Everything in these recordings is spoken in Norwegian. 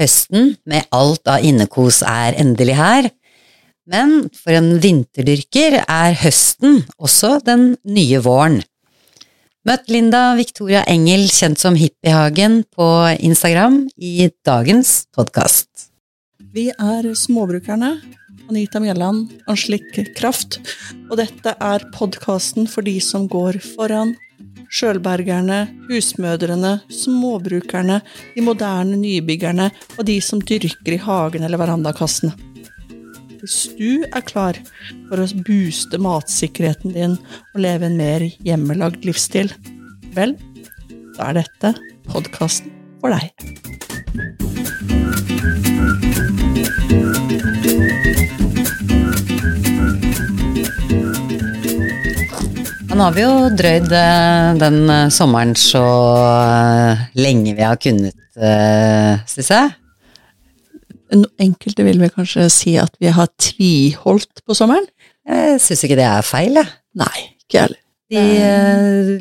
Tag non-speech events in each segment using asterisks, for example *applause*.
Høsten med alt av innekos er endelig her. Men for en vinterdyrker er høsten også den nye våren. Møtt Linda Victoria Engel, kjent som Hippiehagen, på Instagram i dagens podkast. Vi er Småbrukerne. Anita Mjelland, Anslik Kraft. Og dette er podkasten for de som går foran. Sjølbergerne, husmødrene, småbrukerne, de moderne nybyggerne og de som dyrker i hagen eller verandakassene. Hvis du er klar for å booste matsikkerheten din og leve en mer hjemmelagd livsstil, vel, da er dette podkasten for deg. Nå har vi jo drøyd eh, den eh, sommeren så eh, lenge vi har kunnet, syns jeg. Enkelte vil vel kanskje si at vi har tviholdt på sommeren? Jeg syns ikke det er feil, jeg. Nei, ikke heller. De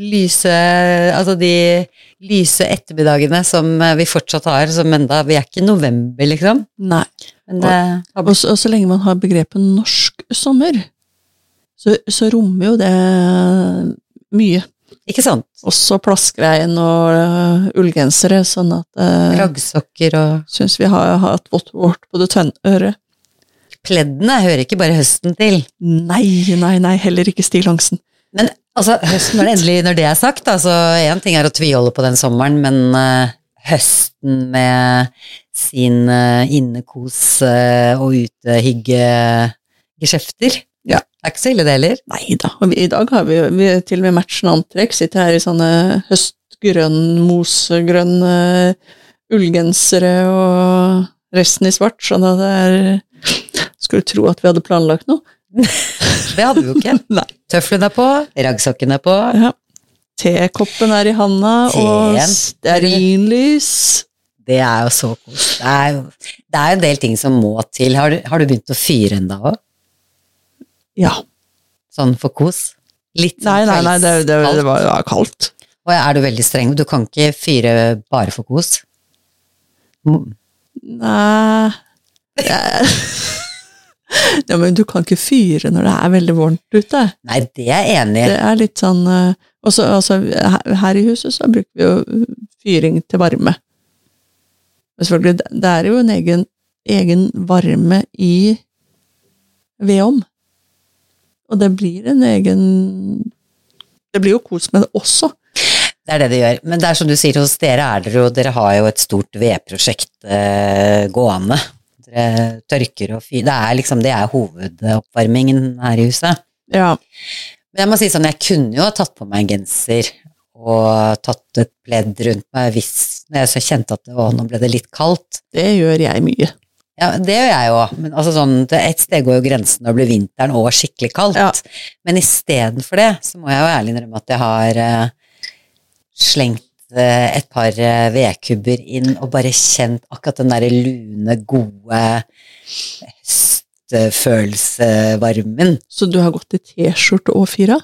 lyse Altså de lyse ettermiddagene som vi fortsatt har, som enda Vi er ikke i november, liksom. Nei. Det, og, og, så, lenge man har begrepet norsk sommer, så, så rommer jo det mye. Ikke sant? Også plaskregn og uh, ullgensere, sånn at uh, Raggsokker og Syns vi har hatt vått vårt på det tønne øret. Pleddene hører ikke bare høsten til. Nei, nei, nei, heller ikke stillongsen. Men altså, høsten, når det endelig når det er sagt, altså én ting er å tviholde på den sommeren, men uh, høsten med sin uh, innekos og utehygge-geskjefter ja. Det er ikke så ille, det heller. Nei da. Og vi, i dag har vi, vi til og med matchende antrekk. Sitter her i sånne høstgrønn, mosegrønn ullgensere og resten i svart, sånn at det er Skulle tro at vi hadde planlagt noe. *laughs* det hadde vi jo ikke. *laughs* Nei. Tøflene er på, raggsokkene er på. Ja. Tekoppen er i handa, og stearinlys. Det er jo så koselig. Det det er en del ting som må til. Har du, har du begynt å fyre ennå òg? Ja. Sånn for kos? Litt Nei, nei, nei, det, det, det var, var kaldt. Og er du veldig streng? Du kan ikke fyre bare for kos? Nei *laughs* Ja, men du kan ikke fyre når det er veldig varmt ute. Nei, det er jeg enig i. Det er litt sånn også, altså, Her i huset så bruker vi jo fyring til varme. Men selvfølgelig, det er jo en egen, egen varme i vedovn. Og det blir en egen Det blir jo kos med det også. Det er det det gjør. Men det er som du sier, hos dere er dere jo Dere har jo et stort vedprosjekt eh, gående. Dere tørker og fyrer Det er liksom Det er hovedoppvarmingen her i huset. Ja. Men jeg må si sånn, jeg kunne jo ha tatt på meg en genser og tatt et pledd rundt meg hvis når jeg så kjente at å, nå ble det litt kaldt. Det gjør jeg mye. Ja, det gjør jeg òg, men altså sånn, et sted går jo grensen når det blir vinteren og skikkelig kaldt. Ja. Men istedenfor det, så må jeg jo ærlig innrømme at jeg har uh, slengt uh, et par uh, vedkubber inn og bare kjent akkurat den derre lune, gode høstfølelsevarmen. Så du har gått i T-skjorte og fyra?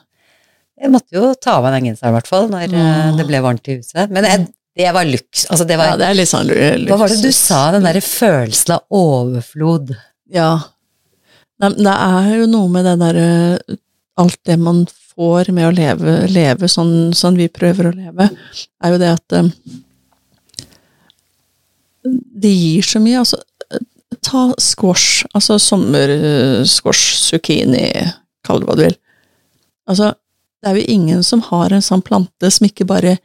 Jeg måtte jo ta av meg den genseren, i hvert fall, når det ble varmt i huset. Men jeg, det var luks. Altså det var, ja, det er litt sånn luksus. Hva var det du sa, den derre følelsen av overflod? Ja. Nei, det er jo noe med det derre Alt det man får med å leve, leve sånn, sånn, vi prøver å leve, er jo det at um, Det gir så mye. Altså, ta squash, altså sommersquash, zucchini, kall det hva du vil. Altså, det er jo ingen som har en sånn plante som ikke bare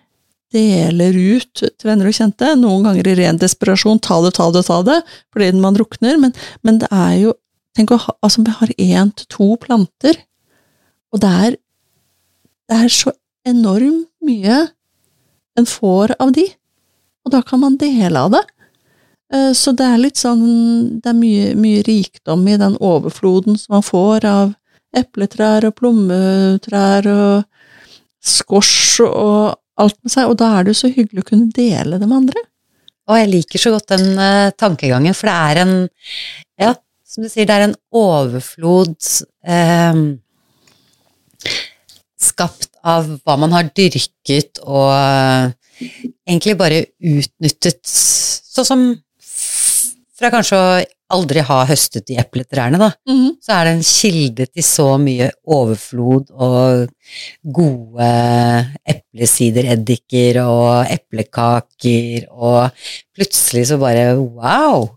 deler ut til venner og kjente, noen ganger i ren desperasjon, ta det, ta det, ta det, fordi man drukner, men, men det er jo Tenk å ha Altså, vi har én til to planter, og det er Det er så enormt mye en får av de, og da kan man dele av det. Så det er litt sånn Det er mye, mye rikdom i den overfloden som man får av epletrær og plommetrær og squash og alt med seg, og da er det så hyggelig å kunne dele det med andre. Og jeg liker så godt den uh, tankegangen, for det er en Ja, som du sier, det er en overflod uh, skapt av hva man har dyrket og uh, egentlig bare utnyttet, sånn som fra kanskje å aldri ha høstet i epletrærne, da, Mhm. så er det en kilde til så mye overflod og gode eplesidereddiker og eplekaker, og plutselig så bare wow!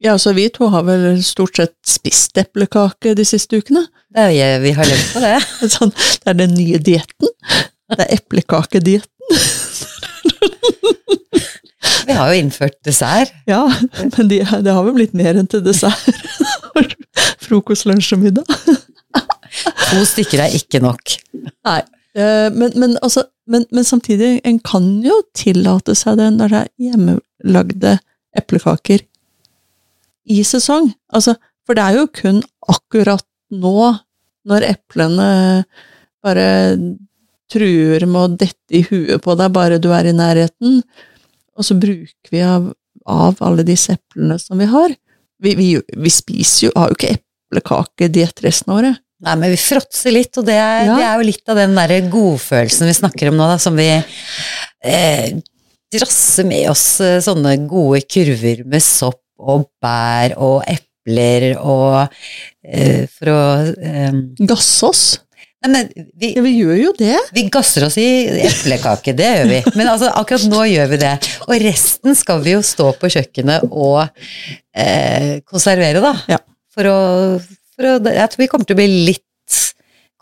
Ja, så vi to har vel stort sett spist eplekake de siste ukene. Det er, vi har levd på det. *laughs* Sånn, det er den nye dietten. Det er eplekakedietten. *laughs* Vi har jo innført dessert. Ja, men de, det har vel blitt mer enn til dessert. *laughs* Frokost, lunsj og middag. To stykker er ikke nok. Nei. eh, Men, men, altså, men, men samtidig, en kan jo tillate seg det når det er hjemmelagde eplekaker i sesong. Altså, for det er jo kun akkurat nå, når eplene bare truer med å dette i huet på deg bare du er i nærheten, og så bruker vi av, av alle disse eplene som vi har. Vi, vi, vi spiser jo, har jo ikke eplekakediett resten av året. Nei, men vi fråtser litt, og det er, Ja. det er jo litt av den derre godfølelsen vi snakker om nå, da, som vi eh, drasser med oss eh, sånne gode kurver med sopp og bær og epler og eh, for å eh, Gasse oss. Nei, men vi, Ja, vi gjør jo det. vi gasser oss i eplekake, det gjør vi. Men altså, akkurat nå gjør vi det. Og resten skal vi jo stå på kjøkkenet og eh, konservere, da. Ja. For å, for å Jeg tror vi kommer til å bli litt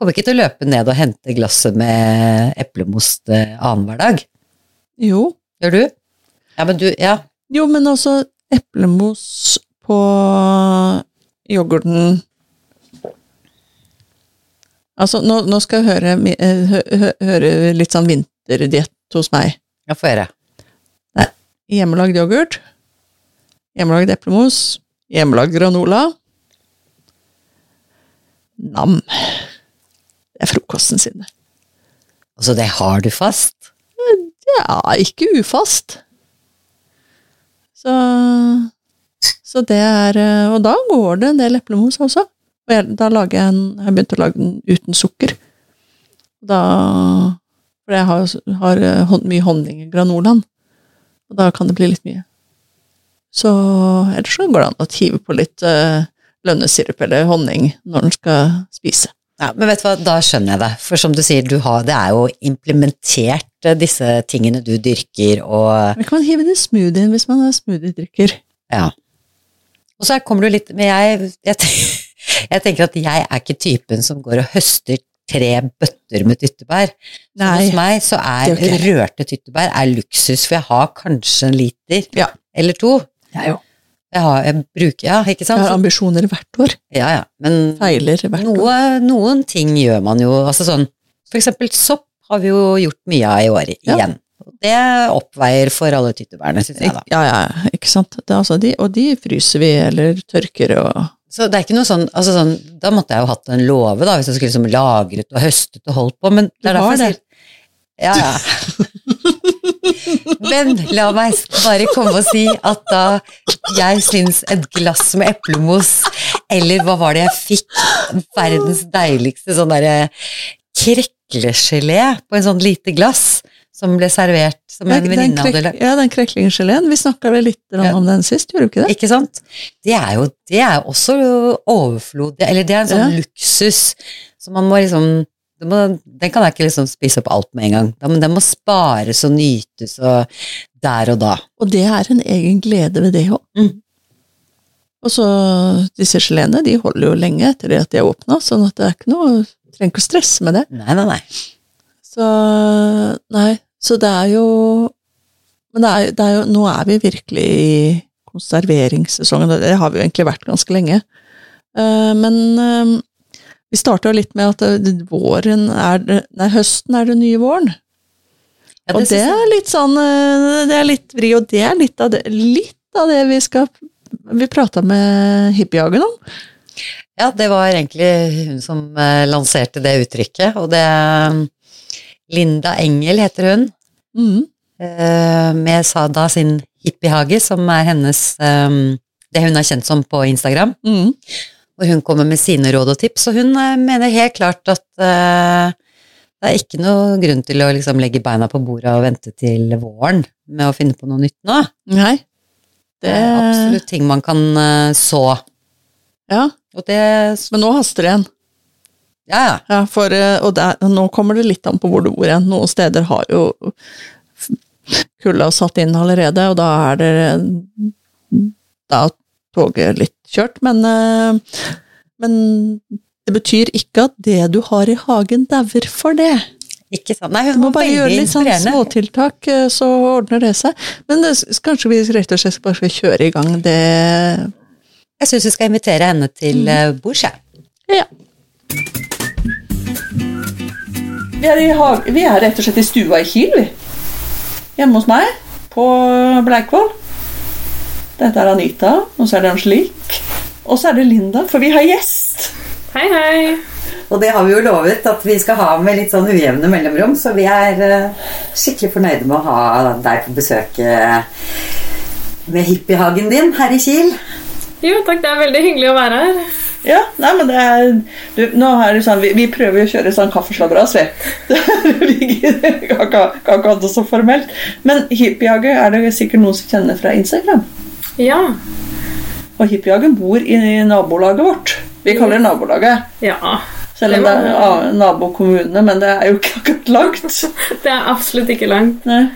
Kommer ikke til å løpe ned og hente glasset med eplemost eh, annenhver dag. Jo. Gjør du? Ja, men du Ja. Jo, men altså, eplemos på yoghurten Altså, nå, nå skal jeg høre, eh, hø, hø, høre litt sånn vinterdiett hos meg. Ja, få høre. Hjemmelagd yoghurt, hjemmelagd eplemos, hjemmelagd granola. Nam. Det er frokosten sin. Altså, det har du fast? Ja, ikke ufast. Så, så det er eh, Og da går det en del eplemos også. Og jeg, da lager jeg en Jeg begynte å lage den uten sukker. Da For jeg har, har eh, mye honning i granolaen. Og da kan det bli litt mye. Så ellers så går det an å hive på litt uh, lønnesirup eller honning når en skal spise. Ja, men vet du hva, da skjønner jeg det. For som du sier, du har, det er jo implementert eh, disse tingene du dyrker og Men kan man hive det i smoothien hvis man er smoothiedrikker? Ja. Og så kommer du litt Men jeg, jeg, jeg tenker at jeg er ikke typen som går og høster tre bøtter med tyttebær. Så Nei. Hos meg så er jo rørte tyttebær er luksus, for jeg har kanskje en liter Ja. eller to. Jeg òg. Jeg, har, jeg bruker Ja, ikke sant? Jeg har ambisjoner hvert år. ja, ja. Men Feiler hvert år. noen ting gjør man jo Altså sånn For eksempel sopp har vi jo gjort mye av i år igjen. Ja. Det oppveier for alle tyttebærene, syns jeg, da. Ja, ja, ikke sant. Det er altså de, og de fryser vi, eller tørker og Så det er ikke noe sånn, altså sånn Da måtte jeg jo hatt en låve, da, hvis jeg skulle liksom lagret og høstet og holdt på, men det er derfor jeg sier Ja, ja. *laughs* Men la meg bare komme og si at da jeg syns et glass med eplemos, eller hva var det jeg fikk, verdens deiligste sånn derre kreklegelé på en sånn lite glass, som ble servert som en venninne hadde lagd. Ja, den kreklinggeleen. Vi snakka vel litt Ja. om den sist, gjorde vi ikke det? Ikke sant? Det er jo det er også overflod, eller det er en sånn luksus som man må liksom må, Den kan jeg ikke liksom spise opp alt med en gang. Men den må spares og nytes og der og da. Og det er en egen glede ved det òg. Mm. Og så disse geleene, de holder jo lenge etter det at de er åpna, sånn at det er ikke noe Trenger ikke å stresse med det. Nei, nei, nei. Så Nei, så det er jo Men det er, det er jo Nå er vi virkelig i konserveringssesongen, og det har vi jo egentlig vært ganske lenge. Eh, Men vi vi starta litt med at våren er det Nei, høsten er det nye våren. Ja, og det er litt sånn eh, Det er litt vri, og det er litt av det, litt av det vi skal Vi prata med hippiehagen om. Ja, det var egentlig hun som eh, lanserte det uttrykket, og det Linda Engel heter hun, Mm. eh, med Sada sin hippiehage, som er hennes eh, Det hun er kjent som på Instagram. Mm. hvor hun kommer med sine råd og tips, og hun eh, mener helt klart at det er ikke noe grunn til å liksom legge beina på bordet og vente til våren med å finne på noe nytt nå. Nei. Det er absolutt ting man kan så. Ja, Og det men nå haster det igjen. Ja, ja. For, eh, og der, nå kommer det litt an på hvor du bor igjen. Noen steder har jo kulda satt inn allerede, og da er det Da er toget litt kjørt, men, eh, men det betyr ikke at det du har i hagen, dauer for det. Ikke sant. Nei, Du må bare gjøre litt sånn småtiltak, eh, så ordner det seg. Men det, kanskje vi rett og slett bare skal kjøre i gang det Jeg syns vi skal invitere henne til mm. bords, jeg. Ja. Vi er, i hag vi er rett og slett i stua i Kiel, vi. Hjemme hos meg, på Bleikvoll. Dette er Anita, og så er det Angelique. Og så er det Linda, for vi har gjest. Hei, hei. Og det har vi jo lovet at vi skal ha med litt sånn ujevne mellomrom, så vi er eh, skikkelig fornøyde med å ha deg på besøk eh, med hippiehagen din her i Kiel. Jo, takk. Det er veldig hyggelig å være her. Ja, nei, men det er du, Nå er det sånn, vi, vi prøver jo å kjøre sånn kaffeslabberas, vi. *laughs* Det ikke ikke det så formelt. Men hippiejager er det sikkert noen som kjenner fra Instagram. Ja. Og hippiejager bor i nabolaget vårt. Vi kaller det nabolaget. Ja. Selv om det er nabokommune, men det er jo ikke akkurat langt. *laughs* Det er absolutt ikke langt. Nei.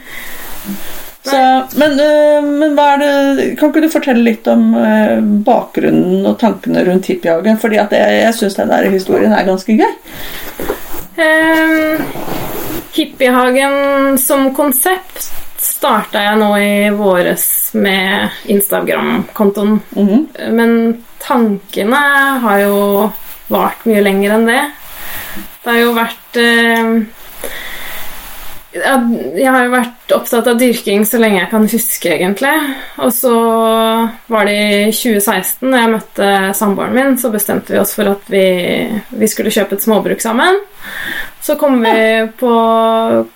Så, men, øh, men det Kan ikke du fortelle litt om øh, bakgrunnen og tankene rundt hippiehagen? Fordi jeg, jeg syns den der historien er ganske gøy. Um, hippiehagen som konsept starta jeg nå i våres med Instagram-kontoen. Mhm. Men tankene har jo vart mye lenger enn det. Det har jo vært eh, Jeg har jo vært opptatt av dyrking så lenge jeg kan huske, egentlig. Og så var det i 2016, da jeg møtte samboeren min, så bestemte vi oss for at vi, vi skulle kjøpe et småbruk sammen. Så kom vi, på,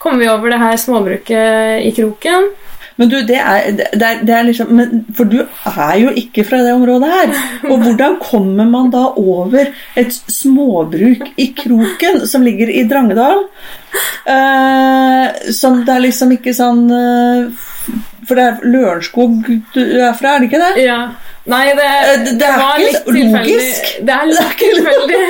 kom vi over det her småbruket i Kroken. Men du, det er, det er, det er liksom men, For du er jo ikke fra det området her. Og hvordan kommer man da over et småbruk i Kroken, som ligger i Drangedal? Eh, som det er liksom ikke sånn eh, For det er Lørenskog du er fra, er det ikke det? Ja. Nei, det, Eh, det- det er var ikke litt logisk. Det er litt *laughs* tilfeldig.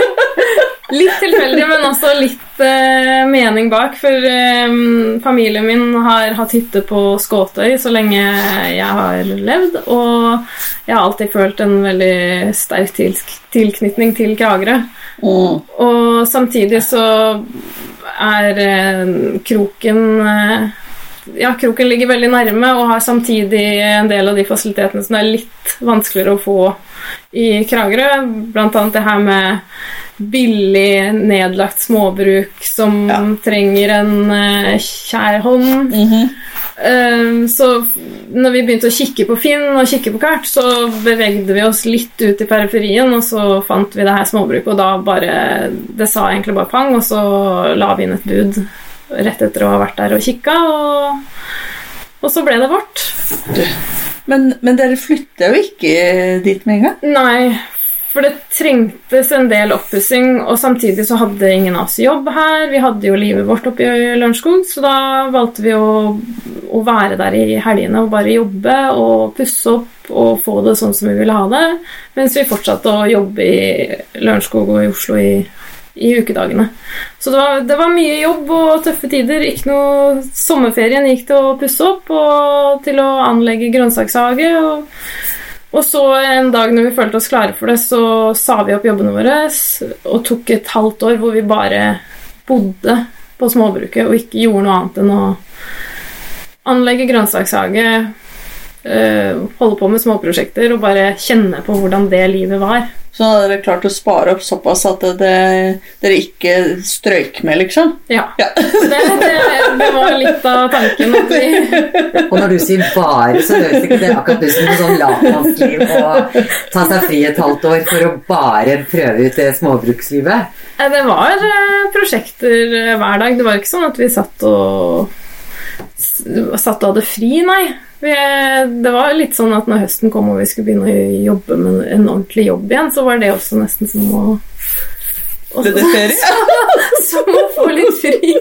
litt tilfeldig, men også litt uh, mening bak. For um, familien min har hatt hytte på Skåtøy så lenge jeg har levd. Og jeg har alltid følt en veldig sterk til tilknytning til Kragerø. Mm. Og samtidig så er uh, kroken eh, Ja, kroken ligger veldig nærme og har samtidig en del av de fasilitetene som det er litt vanskeligere å få i Kragerø. Blant annet det her med billig nedlagt småbruk som Ja. trenger en uh, kjær hånd. Mhm. Eh, Så når vi begynte å kikke på Finn og kikke på kart, så bevegde vi oss litt ut i periferien, og så fant vi det her småbruket, og da bare Det sa egentlig bare pang, og så la vi inn et bud rett etter å ha vært der og kikka, og, og så ble det vårt. Men, men dere flytta jo ikke dit med en gang? Nei, for det trengtes en del oppussing, og samtidig så hadde ingen av oss jobb her. Vi hadde jo livet vårt oppe i Lørenskog, så da valgte vi å, å være der i helgene og bare jobbe og pusse opp og få det sånn som vi ville ha det, mens vi fortsatte å jobbe i Lørenskog og i Oslo i, i ukedagene. Så det var, det var mye jobb og tøffe tider. Ikke noe Sommerferien gikk til å pusse opp og til å anlegge grønnsakshage. og og så en dag når vi følte oss klare for det, så sa vi opp jobbene våre og tok et halvt år hvor vi bare bodde på småbruket og ikke gjorde noe annet enn å anlegge grønnsakshage, øh, holde på med småprosjekter og bare kjenne på hvordan det livet var. Så hadde dere klart å spare opp såpass at det, dere ikke strøyk med, liksom? Ja. Ja. Det, det, det var litt av tanken. At vi, Og når du sier bare, så høres ikke det akkurat ut som noe sånn lavmannsliv å ta seg fri et halvt år for å bare prøve ut det småbrukslivet. Eh, det var øh, prosjekter øh, hver dag. Det var ikke sånn at vi satt og satt og hadde fri, nei. Det var litt sånn at når høsten kom og vi skulle begynne å jobbe med en ordentlig jobb igjen, så var det også nesten som å også? *laughs* Som å få litt fri.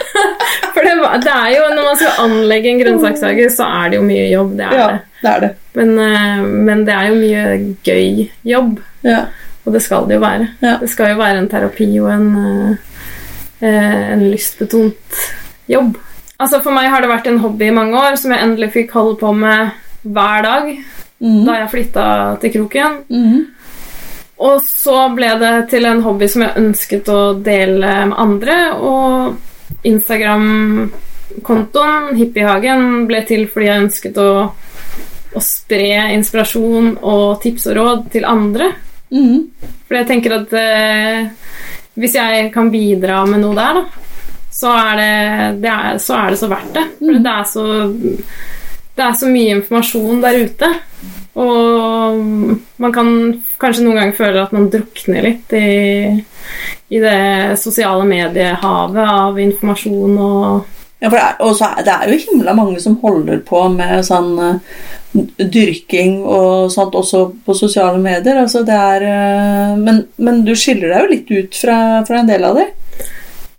*laughs* For det, var- det er jo, når man skal anlegge en grønnsakshage, så er det jo mye jobb. Det er Ja, det. det er det. Men, eh, men det er jo mye gøy jobb. Ja. Og det skal det jo være. Ja. Det skal jo være en terapi og en, eh, eh, en lystbetont jobb. Altså For meg har det vært en hobby i mange år som jeg endelig fikk holde på med hver dag mm. da jeg flytta til Kroken. Mm. Og så ble det til en hobby som jeg ønsket å dele med andre, og Instagram-kontoen Hippiehagen ble til fordi jeg ønsket å, å spre inspirasjon og tips og råd til andre. Mm. For jeg tenker at eh, hvis jeg kan bidra med noe der, da, så er det, det er, så er det så verdt det. For det er så, det er så mye informasjon der ute. Og man kan kanskje noen ganger føle at man drukner litt i, i det sosiale mediehavet av informasjon og Ja, for det er, også, det er jo himla mange som holder på med sånn eh, dyrking og sånt også på sosiale medier. Altså det er eh, men, men du skiller deg jo litt ut fra, fra en del av det.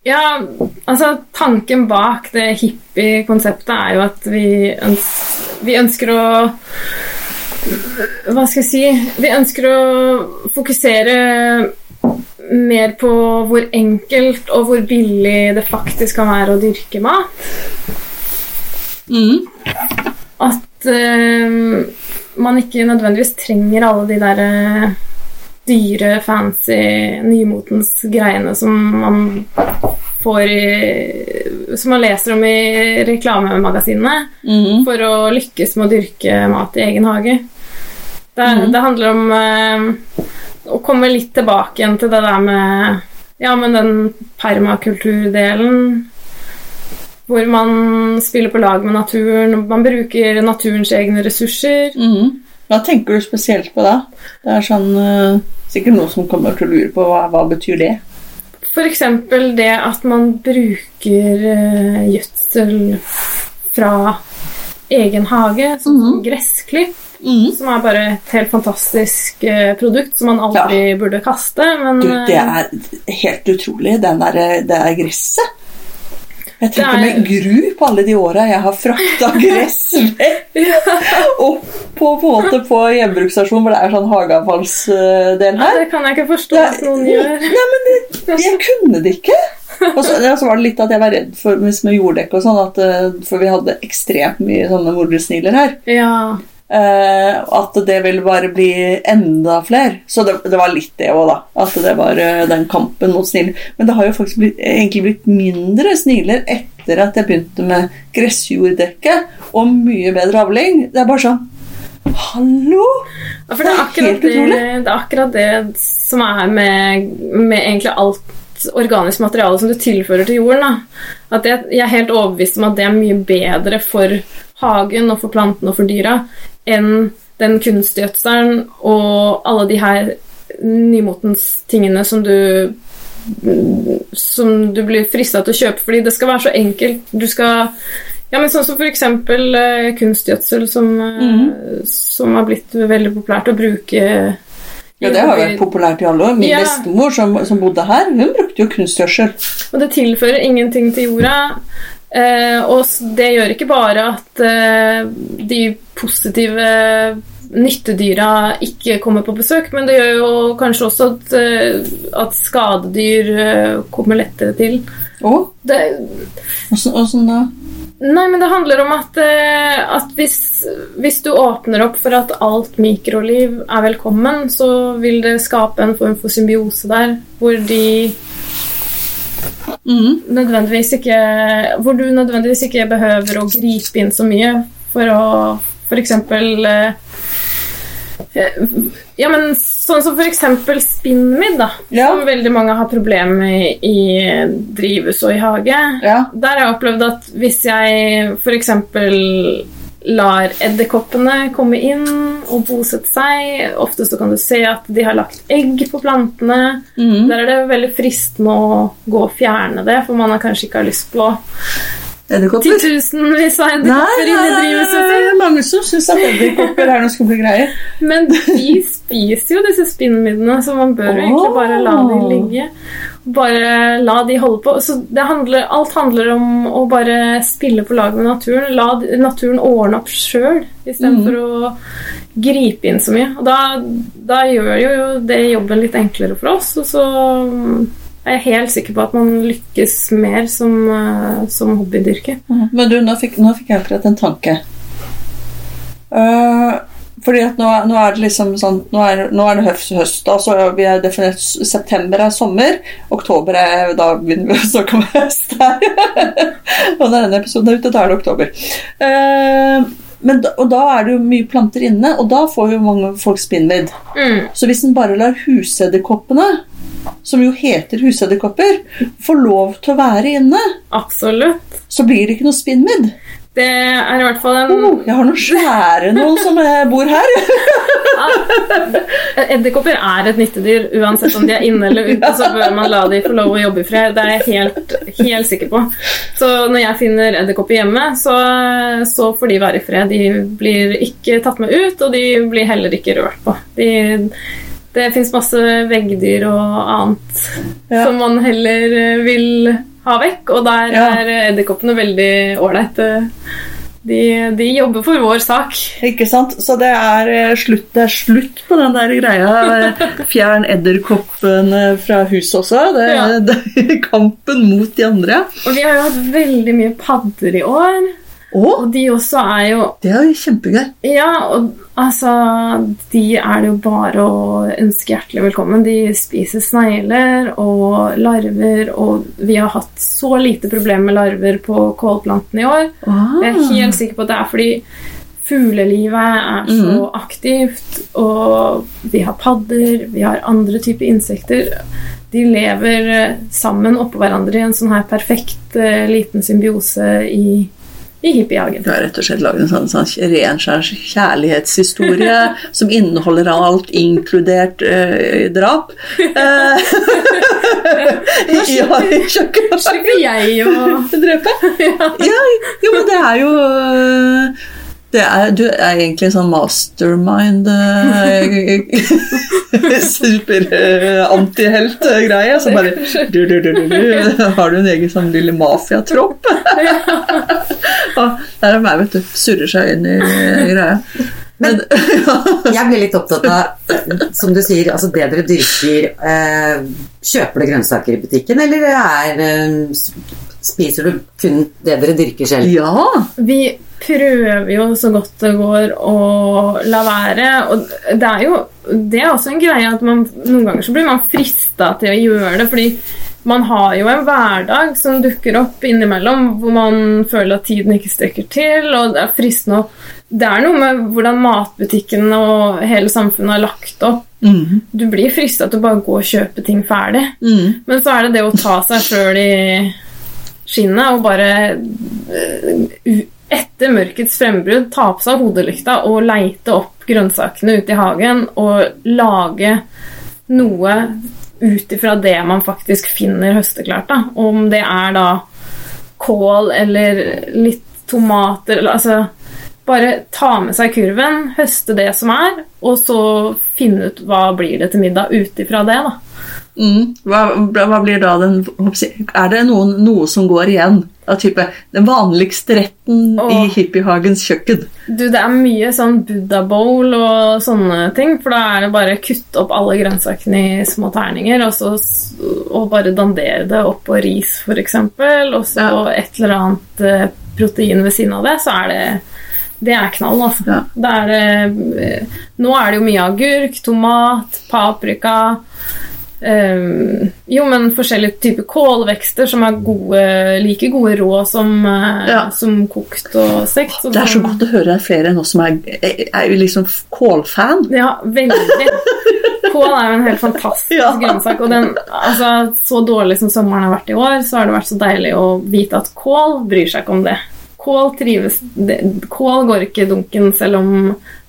Ja, altså tanken bak det hippie-konseptet er jo at vi, øns vi ønsker å Hva skal jeg si Vi ønsker å fokusere mer på hvor enkelt og hvor billig det faktisk kan være å dyrke mat. At uh, man ikke nødvendigvis trenger alle de der eh, dyre, fancy, nymotens greiene som man får i Som man leser om i reklamemagasinene mm. for å lykkes med å dyrke mat i egen hage. Det, det handler om eh, å komme litt tilbake igjen til det der med Ja, men den permakulturdelen hvor man spiller på lag med naturen, man bruker naturens egne ressurser. Mhm. Hva tenker du spesielt på da? Det er sånn eh, Sikkert noen som kommer til å lure på hva, hva betyr det? F.eks. det at man bruker eh, gjødsel fra egen hage, sånn som gressklipp, Mhm. som er bare et helt fantastisk eh, produkt som man aldri burde kaste. Men Du, det er helt utrolig, den der, det der gresset. Jeg tenker er- med gru på alle de åra jeg har frakta *laughs* gress vekk opp på, på, en måte på gjenbruksstasjonen, hvor det er sånn hageavfallsdel her. ja, det kan jeg ikke forstå at noen gjør. Nei, men det, jeg kunne det ikke. Og så, ja, så var det litt at jeg var redd for med jorddekk og sånn, eh, for vi hadde ekstremt mye sånne mordesniler her. Ja. Eh, at det vil bare bli enda flere. Så det, det var litt det òg, da. At det var uh, den kampen mot sniler. Men det har jo faktisk blitt, egentlig blitt mindre sniler etter at jeg begynte med gressjorddekke og mye bedre avling. Det er bare sånn Hallo! Ja, det er, Det er det, det er akkurat det som er med, med egentlig alt organisk materiale som du tilfører til jorden. Da. At jeg, jeg er helt overbevist om at det er mye bedre for hagen og for plantene og for dyra enn den kunstgjødselen og alle de her nymotens tingene som du som du blir frista til å kjøpe fordi det skal være så enkelt. Du skal ja, men sånn som for eksempel eh, kunstgjødsel, som, mm. som har blitt veldig populært å bruke Ja, det har vært populært i alle år. Min Ja. bestemor som, som bodde her, hun brukte jo kunstgjødsel. Og det tilfører ingenting til jorda. Eh, og det gjør ikke bare at eh, de positive nyttedyra ikke kommer på besøk, men det gjør jo kanskje også at, eh, at skadedyr eh, kommer lettere til. Å, åssen da? Nei, men det handler om at, eh, at hvis, hvis du åpner opp for at alt mikroliv er velkommen, så vil det skape en form for symbiose der, hvor de Mhm. nødvendigvis ikke Hvor du nødvendigvis ikke behøver å gripe inn så mye for å f.eks. Ja, men sånn som f.eks. spinnmidd, da. Ja. Som veldig mange har problemer med i drivhus og i hage. Ja. Der har jeg opplevd at hvis jeg f.eks. lar edderkoppene komme inn og bosette seg Ofte så kan du se at de har lagt egg på plantene. Mm. Der er det veldig fristende å gå og fjerne det, for man har kanskje ikke har lyst på Edderkopper? titusenvis av edderkopper i inni nei, det er mange som syns at edderkopper er noen skumle greier. Men de spiser jo disse spinnmidlene, så man bør jo egentlig bare la de ligge. Bare la de holde på. Så det handler, alt handler om å bare spille på lag med naturen. La naturen ordne opp sjøl, istedenfor å gripe inn så mye. Og da, da gjør jo det jobben litt enklere for oss, og så er helt sikker på at man lykkes mer som, eh, som hobbydyrker. Men du, nå fikk, nå fikk jeg akkurat en tanke. Uh, fordi at nå, nå er det liksom sånn Nå er, nå er det høst, høst da, så vi har definert september er sommer. Oktober er Da begynner vi å snakke om høst her. *laughs* og når denne episoden er ute, da er det oktober. Eh, men og da er det jo mye planter inne, og da får jo mange folk spinnvidd. Mm. Så hvis en bare lar husedderkoppene, som jo heter husedderkopper, få lov til å være inne, Absolutt. så blir det ikke noe spinnvidd. Det er i hvert fall en Oh, jeg har noen svære noen som eh, bor her. Edderkopper er et nyttedyr. Uansett om de er inne eller ute, så bør man la de få lov å jobbe i fred. Det er jeg helt, helt sikker på. Så når jeg finner edderkopper hjemme, så, så får de være i fred. De blir ikke tatt med ut, og de blir heller ikke rørt på. De, det fins masse veggdyr og annet Ja. som man heller vil ha vekk, og der Ja. er edderkoppene veldig ålreite. De, de jobber for vår sak. Ikke sant? Så det er, eh, slutt, det er slutt på den der greia. Fjern edderkoppene fra huset også. Det, Ja. det *laughs* er kampen mot de andre. Og vi har jo hatt veldig mye padder i år. Og de også er jo det er jo kjempegøy. Ja, og altså De er det jo bare å ønske hjertelig velkommen. De spiser snegler og larver, og vi har hatt så lite problemer med larver på kålplantene i år. Jeg er helt sikker på at det er fordi fuglelivet er så aktivt, og vi har padder, vi har andre typer insekter. De lever eh, sammen oppå hverandre i en sånn her perfekt eh, liten symbiose i, i hippiehagen. Du har rett og slett laget en sånn, sånn ren kjærlighetshistorie *laughs* som inneholder alt, inkludert eh, drap. Eh, *laughs* ja. Slipper jeg å *laughs* Drepe? Ja, jo, men det er jo øh, er, Du er egentlig en sånn mastermind *laughs* øh, Super-antihelt-greie. Så bare du, du, du, du, du, Har du en egen sånn lille mafiatropp? *laughs* Der er meg, vet du. Surrer seg inn i greia. Men, *laughs* Jeg blir litt opptatt av, som du sier, altså det dere dyrker eh, Kjøper dere grønnsaker i butikken, eller er, eh, spiser du kun det dere dyrker selv? ja. Vi prøver jo så godt det går å la være. Og det er jo det er også en greie at man, noen ganger så blir man frista til å gjøre det. fordi man har jo en hverdag som dukker opp innimellom hvor man føler at tiden ikke strekker til, og det er fristende å Det er noe med hvordan matbutikken og hele samfunnet har lagt opp. Mm, Du blir frista til å bare gå og kjøpe ting ferdig. mm. Men så er det det å ta seg sjøl i skinnet og bare eh, etter mørkets frembrudd ta på seg hodelykta og leite opp grønnsakene ute i hagen og lage noe ut ifra det man faktisk finner høsteklart. Da. Om det er da kål eller litt tomater eller altså Bare ta med seg kurven, høste det som er, og så finne ut hva blir det til middag ut ifra det. da. Mm. Hva, hva blir da den Er det noen, noe som går igjen? Av type den vanligste retten i hippiehagens kjøkken? Du, det er mye sånn Buddha bowl og sånne ting, for da er det bare å kutte opp alle grønnsakene i små terninger, og, så, og bare dandere det oppå ris, f.eks., og så Ja. et eller annet eh, protein ved siden av det, så er det det er knall, altså. Ja. Er, det, eh, nå er det jo mye agurk, tomat, paprika eh, Jo, men forskjellige typer kålvekster som er gode, like gode rå som, eh, Ja. som kokt og stekt. Det er så godt å høre flere enn oss som er, er liksom kålfan. Ja, veldig. Kål er jo en helt fantastisk Ja. grønnsak. Og den, altså, så dårlig som sommeren har vært i år, så har det vært så deilig å vite at kål bryr seg ikke om det. Kål trives Kål går ikke i dunken selv om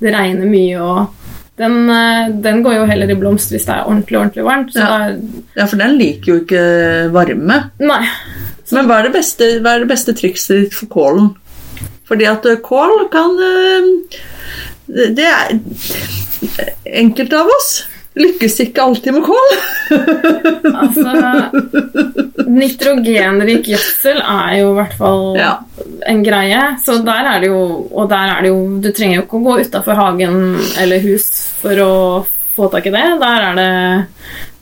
det regner mye. og den, eh, den går jo heller i blomst hvis det er ordentlig ordentlig varmt. Så Ja. er, Ja, for den liker jo ikke varme. nei. Men hva er det beste, hva er det beste trikset ditt for kålen? Fordi at kål kan det- Det er Enkelte av oss lykkes ikke alltid med kål. Altså, nitrogenrik gjødsel er jo i hvert fall Ja. en greie. Så der er det jo Og der er det jo Du trenger jo ikke å gå utafor hagen eller hus for å få tak i det. Der er det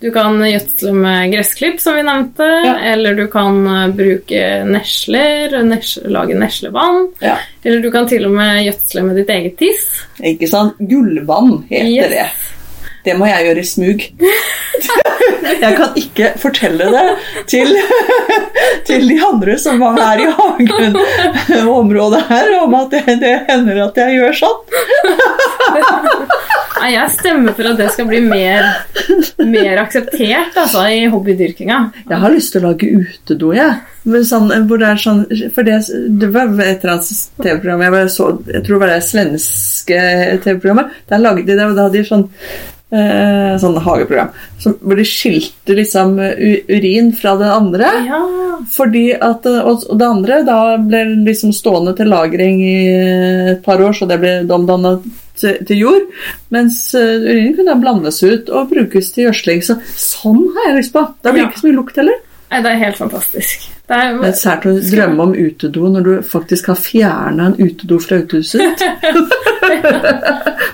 Du kan gjødsle med gressklipp, som vi nevnte, Ja. eller du kan bruke nesler, nes lage neslevann. Ja. Eller du kan til og med gjødsle med ditt eget tiss. Ikke sant? Gullvann heter Yes. det. Det må jeg gjøre i smug. Jeg kan ikke fortelle det til, til de andre som var her i hagen området her, om at det, det hender at jeg gjør sånn. Nei, jeg stemmer for at det skal bli mer, mer akseptert altså, i hobbydyrkinga. Jeg har lyst til å lage utedo, jeg. Men Sånn, hvor det er sånn, for det, det var et eller annet TV-program jeg, jeg tror det var det svenske TV-programmet. Der lagde de det, og da hadde de sånn eh, sånn hageprogram hvor de skilte liksom urin fra det andre. Ja. Fordi at, og og det andre da ble liksom stående til lagring i et par år, så det ble omdanna til, til jord. Mens uh, urinen kunne da blandes ut og brukes til gjødsling. Så sånn har jeg lyst på. Da blir det Ja. ikke så mye lukt heller. Nei, det er helt fantastisk. Det er, Det er sært å drømme om utedo når du faktisk har fjerna en utedo fra utehuset *laughs*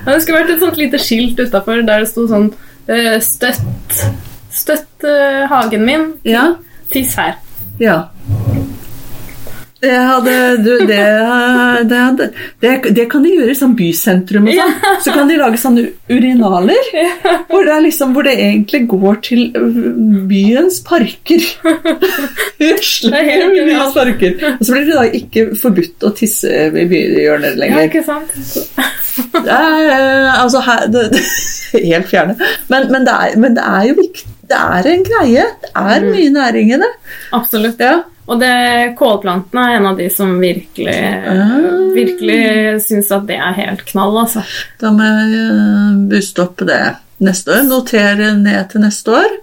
det skulle vært et sånt lite skilt utafor der det sto sånn eh, Støtt Støtt eh, hagen min. Ja, Tiss her. ja. Det, hadde, du, det, det, hadde, det, det kan de gjøre i sånn bysentrum. Og sånn. Så kan de lage sånne urinaler hvor det, er liksom, hvor det egentlig går til øh, byens parker. *laughs* Er i byens parker. Og så blir det da ikke forbudt å tisse i byhjørner Ja, ikke sant? Det er, eh, altså her, det, det, Helt fjerne. Men, men, det er, men det er jo viktig. Det er en greie. Det er mye næring i det. Absolutt. Ja. Og det, kålplantene er en av de som virkelig, Ah. virkelig syns at det er helt knall, altså. Da må jeg eh, booste opp det neste år. Notere ned til neste år.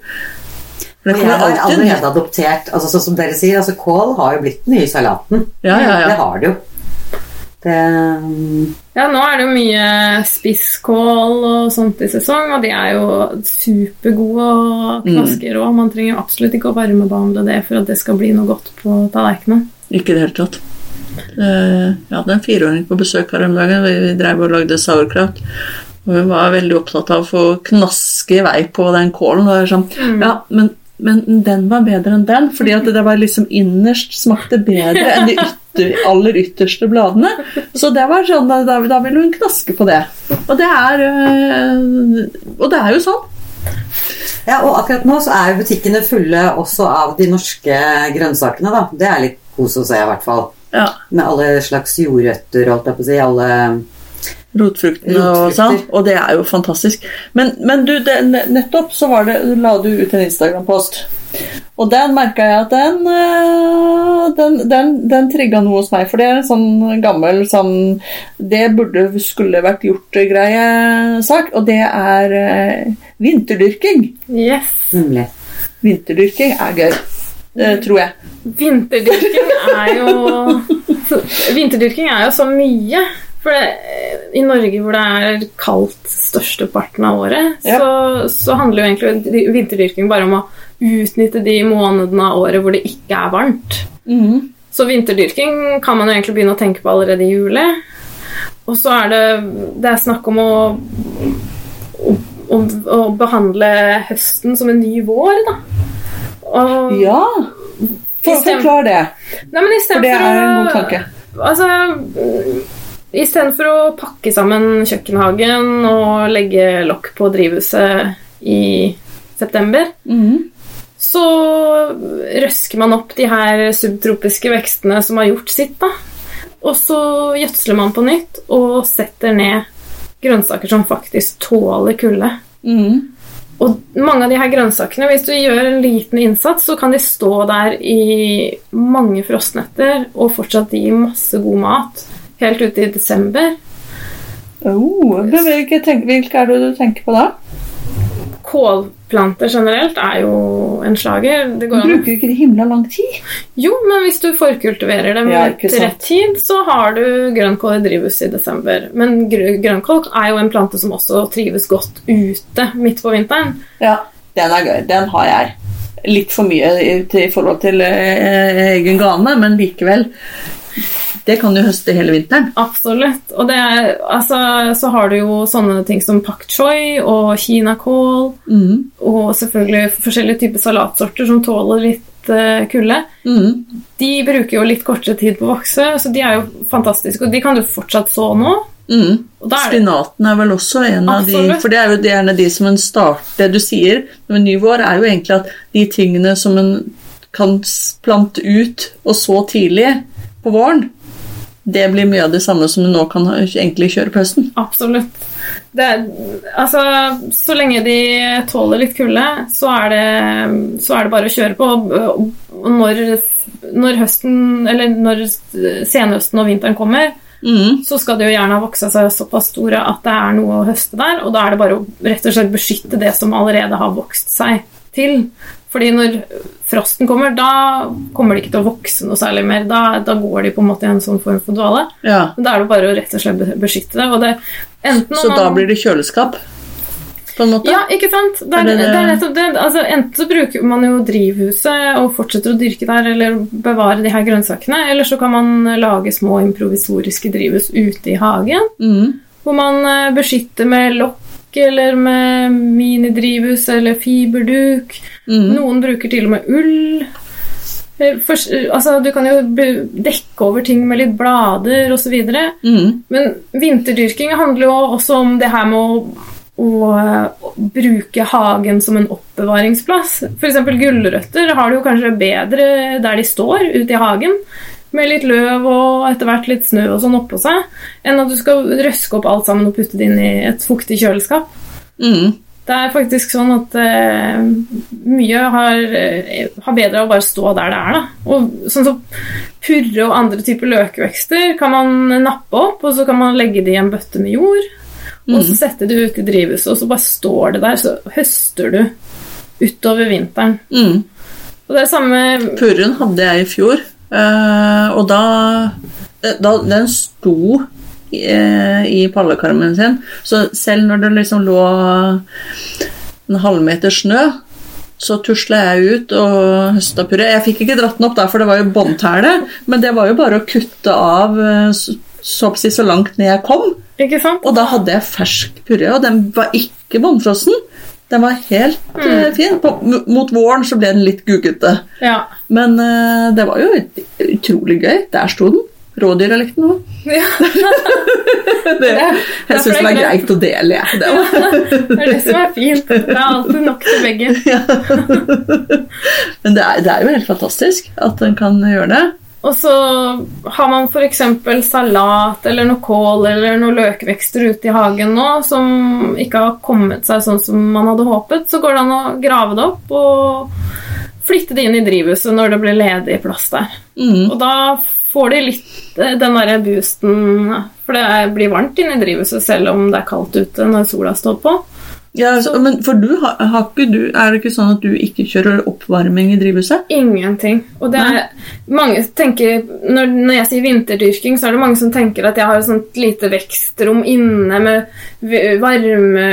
For det jeg har allerede adoptert altså Sånn som dere sier, altså kål har jo blitt den nye salaten. Ja, ja, Det har det jo. Det Ja, nå er det jo mye spisskål og sånt i sesong, og de er jo supergode og knaske knasker rå. Man trenger absolutt ikke å varmebehandle det for at det skal bli noe godt på tallerkenen. Ikke i det hele tatt. Eh, Jeg hadde en fireåring på besøk her om dagen. Vi vi drev og lagde sauerkraut. Og hun var veldig opptatt av å få knaske i vei på den kålen. Og sånn, sånn, ja, men, men den var bedre enn den, fordi at det var liksom innerst smakte bedre enn de ytter, aller ytterste bladene. Så det var sånn, da, da, ville hun knaske på det. Og det er øh, Og det er jo sånn. Ja, og akkurat nå så er jo butikkene fulle også av de norske grønnsakene, da. Det er litt kos å se, i hvert fall. Ja. Med alle slags jordrøtter, holdt jeg på å si. Alle Rotfruktene og sånn. Og det er jo fantastisk. Men, men du, det, nettopp så var det, la du ut en Instagram-post. Og den merka jeg at den, øh, den, den, den trigga noe hos meg. For det er en sånn gammel sånn Det burde skulle vært gjort-greie sak. Og det er eh, vinterdyrking. Yes. Nemlig. Vinterdyrking er gøy. øh, tror jeg. Vinterdyrking er jo *laughs* Vinterdyrking er jo så mye. For det, i Norge hvor det er kaldt størsteparten av året, Ja. så, så handler jo egentlig vinterdyrking bare om å utnytte de månedene av året hvor det ikke er varmt. Mm. Så vinterdyrking kan man jo egentlig begynne å tenke på allerede i juli. Og så er det, det er snakk om å, å, å, å behandle høsten som en ny vår, da. Og, Ja! For, å forklar det, Nei, men for det er en god tanke. Altså Istedenfor å pakke sammen kjøkkenhagen og legge lokk på drivhuset i september, Mhm. så røsker man opp de her subtropiske vekstene som har gjort sitt, da. Og så gjødsler man på nytt og setter ned grønnsaker som faktisk tåler kulde. Mm. Og mange av de her grønnsakene, hvis du gjør en liten innsats, så kan de stå der i mange frostnetter og fortsatt gi masse god mat helt ute i desember. Oh, hvilke, hvilke er det du tenker på da? kålplanter generelt er jo en slager. Det går Bruker ikke det himla lang tid? Jo, men hvis du forkultiverer dem Ja, til rett tid, så har du grønnkål i drivhus i desember. Men grønnkål er jo en plante som også trives godt ute midt på vinteren. Ja, den er gøy. Den har jeg. Litt for mye i, forhold til eh, egen gane, men likevel. Det kan du høste hele vinteren. Absolutt. Og det altså, så har du jo sånne ting som pak choi og kinakål, Mm. og selvfølgelig forskjellige typer salatsorter som tåler litt uh, kulde. Mm. De bruker jo litt kortere tid på å vokse, så de er jo fantastiske. Og de kan du fortsatt så nå. Mm. Er Spinaten er vel også en av de For det er jo gjerne de som en start Det du sier med ny vår, er jo egentlig at de tingene som en kan plante ut og så tidlig på våren, det blir mye av det samme som du nå kan egentlig kjøre på høsten. Absolutt. Det, er- altså, så lenge de tåler litt kulde, så det, så er det bare å kjøre på. Og når, når høsten, eller når senhøsten og vinteren kommer, Mm. så skal de jo gjerne ha voksa seg såpass store at det er noe å høste der, og da er det bare å rett og slett beskytte det som allerede har vokst seg til. Fordi når frosten kommer, da kommer de ikke til å vokse noe særlig mer. Da, da går de på en måte i en sånn form for dvale. Ja. Men Da er det bare å rett og slett beskytte det. Det enten Så da man- blir det kjøleskap, på en måte? Ja, ikke sant? Det er, det det det- er nettopp det. Altså, enten så bruker man jo drivhuset og fortsetter å dyrke der eller bevare de her grønnsakene, eller så kan man lage små improvisoriske drivhus ute i hagen, Mm. hvor man eh, beskytter med lokk eller med minidrivhus eller fiberduk. Mm. Noen bruker til og med ull. Eh, først- altså, du kan jo dekke over ting med litt blader osv. Mm. Men vinterdyrking handler jo også om det her med å, å, å bruke hagen som en oppbevaringsplass. F.eks. gulrøtter har du jo kanskje bedre der de står, ute i hagen, med litt løv og etter hvert litt snø og sånn oppå seg, enn at du skal røske opp alt sammen og putte det inn i et fuktig kjøleskap. Mm. Det er faktisk sånn at eh, mye har, eh, har bedre av å bare stå der det er. Da. Og sånn som purre og andre typer løkvekster kan man nappe opp, og så kan man legge det i en bøtte med jord. Og så setter du ut i drivhuset, og så bare står det der, så høster du utover vinteren. Mm. Og det er samme Purren hadde jeg i fjor, og da, da Den sto eh, i pallekarmen sin, så selv når det liksom lå en halvmeter snø, så tusla jeg ut og høsta purre. Jeg fikk ikke dratt den opp, der, for det var jo båndtæle, men det var jo bare å kutte av eh, så, så, langt ned jeg kom. Og da hadde jeg fersk purre, og den var ikke båndfrossen. Den var helt mm. fin. På, mot våren så ble den litt guggete. Ja. Men uh, det var jo ut- utrolig gøy. Der sto den. Rådyr har lekt *laughs* den òg. ja. Det, jeg syns det var greit å dele, jeg. Det var. Det er det som er fint. Det er alltid nok til begge. *laughs* Men det er, det er jo helt fantastisk at den kan gjøre det. Og så har man f.eks. salat eller noe kål eller noen løkvekster ute i hagen nå som ikke har kommet seg sånn som man hadde håpet, så går det an å grave det opp og flytte det inn i drivhuset når det blir ledig plass der. Mm. Og da får de litt eh, den derre boosten For det blir varmt inne i drivhuset selv om det er kaldt ute når sola står på. Ja, så, men for du, har, har du, er det ikke sånn at du ikke kjører oppvarming i drivhuset? Ingenting. Og det er mange tenker, når, når jeg sier vinterdyrking, så er det mange som tenker at jeg har et sånt lite vekstrom inne med varme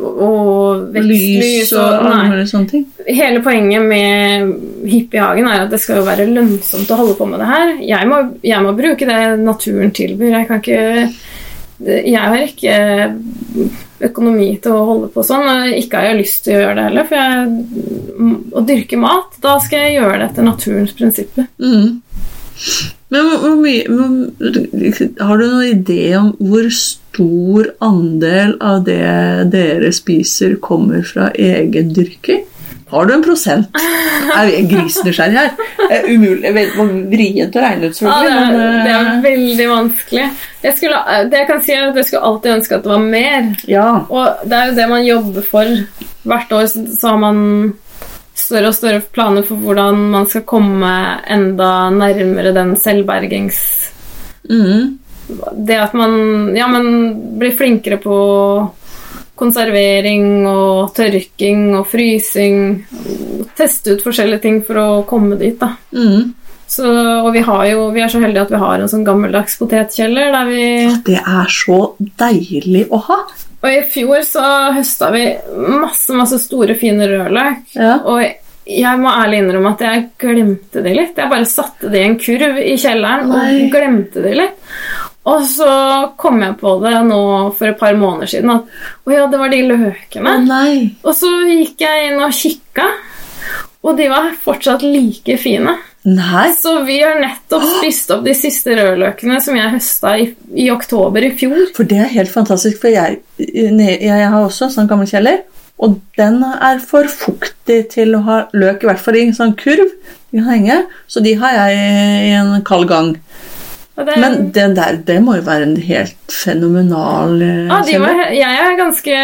og vekstlys Lys og og alle sånne ting? Hele poenget med hippiehagen er at det skal jo være lønnsomt å holde på med det her. Jeg må, jeg må bruke det naturen tilbyr. Jeg kan ikke Jeg har ikke økonomi til å holde på sånn. og Ikke har jeg lyst til å gjøre det heller. For jeg, å dyrke mat, da skal jeg gjøre det etter naturens prinsipper. Mm. Men hvor mye Har du noen idé om hvor stor andel av det dere spiser, kommer fra egen dyrking? Har du en prosent? Er jeg grisenysgjerrig her? Er umulig, vrient å regne ut, Ja, det, selvfølgelig. er, det er veldig vanskelig. Jeg skulle, det jeg kan si er at jeg skulle alltid ønske at det var mer. eh, ja. Og det er jo det man jobber for. Hvert år så, så har man større og større planer for hvordan man skal komme enda nærmere den selvbergings... Mm. Det at man, ja, man blir flinkere på konservering og tørking og frysing. Teste ut forskjellige ting for å komme dit, da. Mm. Så, og vi, har jo, vi er så heldige at vi har en sånn gammeldags potetkjeller der vi Det er så deilig å ha. Og i fjor så høsta vi masse, masse store, fine rødløk. Ja. Og jeg må ærlig innrømme at jeg glemte de litt. Jeg bare satte de i en kurv i kjelleren Nei. og glemte de litt. Og så kom jeg på det nå for et par måneder siden at å ja, det var de løkene. nei. Og så gikk jeg inn og kikka, og de var fortsatt like fine. Nei. Så vi har nettopp spist opp de siste rødløkene som jeg høsta i, i oktober i fjor. For det er helt fantastisk, for jeg, jeg har også en sånn gammel kjeller, og den er for fuktig til å ha løk, i hvert fall i en sånn kurv de kan henge, så de har jeg i en kald gang. Den... Men den der, det må jo være en helt fenomenal eh, Ja, de kjeller. jeg er ganske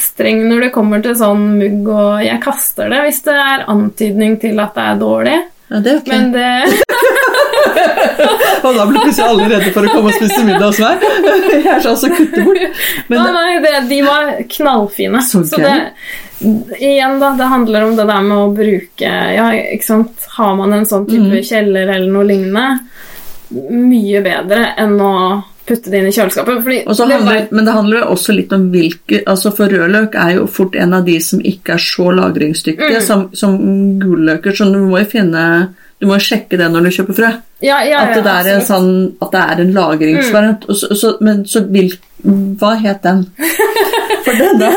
streng når det kommer til sånn mugg, og jeg kaster det hvis det er antydning til at det er dårlig. Ja, det er okay. Men det *laughs* Og da blir plutselig alle redde for å komme og spise middag hos meg. Jeg er sånn som kutter bort. Men Nei, nei, det, de var knallfine. Så Så det Igjen, da, det handler om det der med å bruke Ja, ikke sant Har man en sånn type mm. kjeller eller noe lignende, mye bedre enn å putte det inn i kjøleskapet. Handler, var- men det handler jo også litt om hvilke altså For rødløk er jo fort en av de som ikke er så lagringsdyktige Mm. som, som gulløker, så du må jo finne du må sjekke det når du kjøper frø. ja, ja, At det, er en sånn, at det er en lagringsvariant. Og så, så, men så vil, Hva het den? *laughs* For den der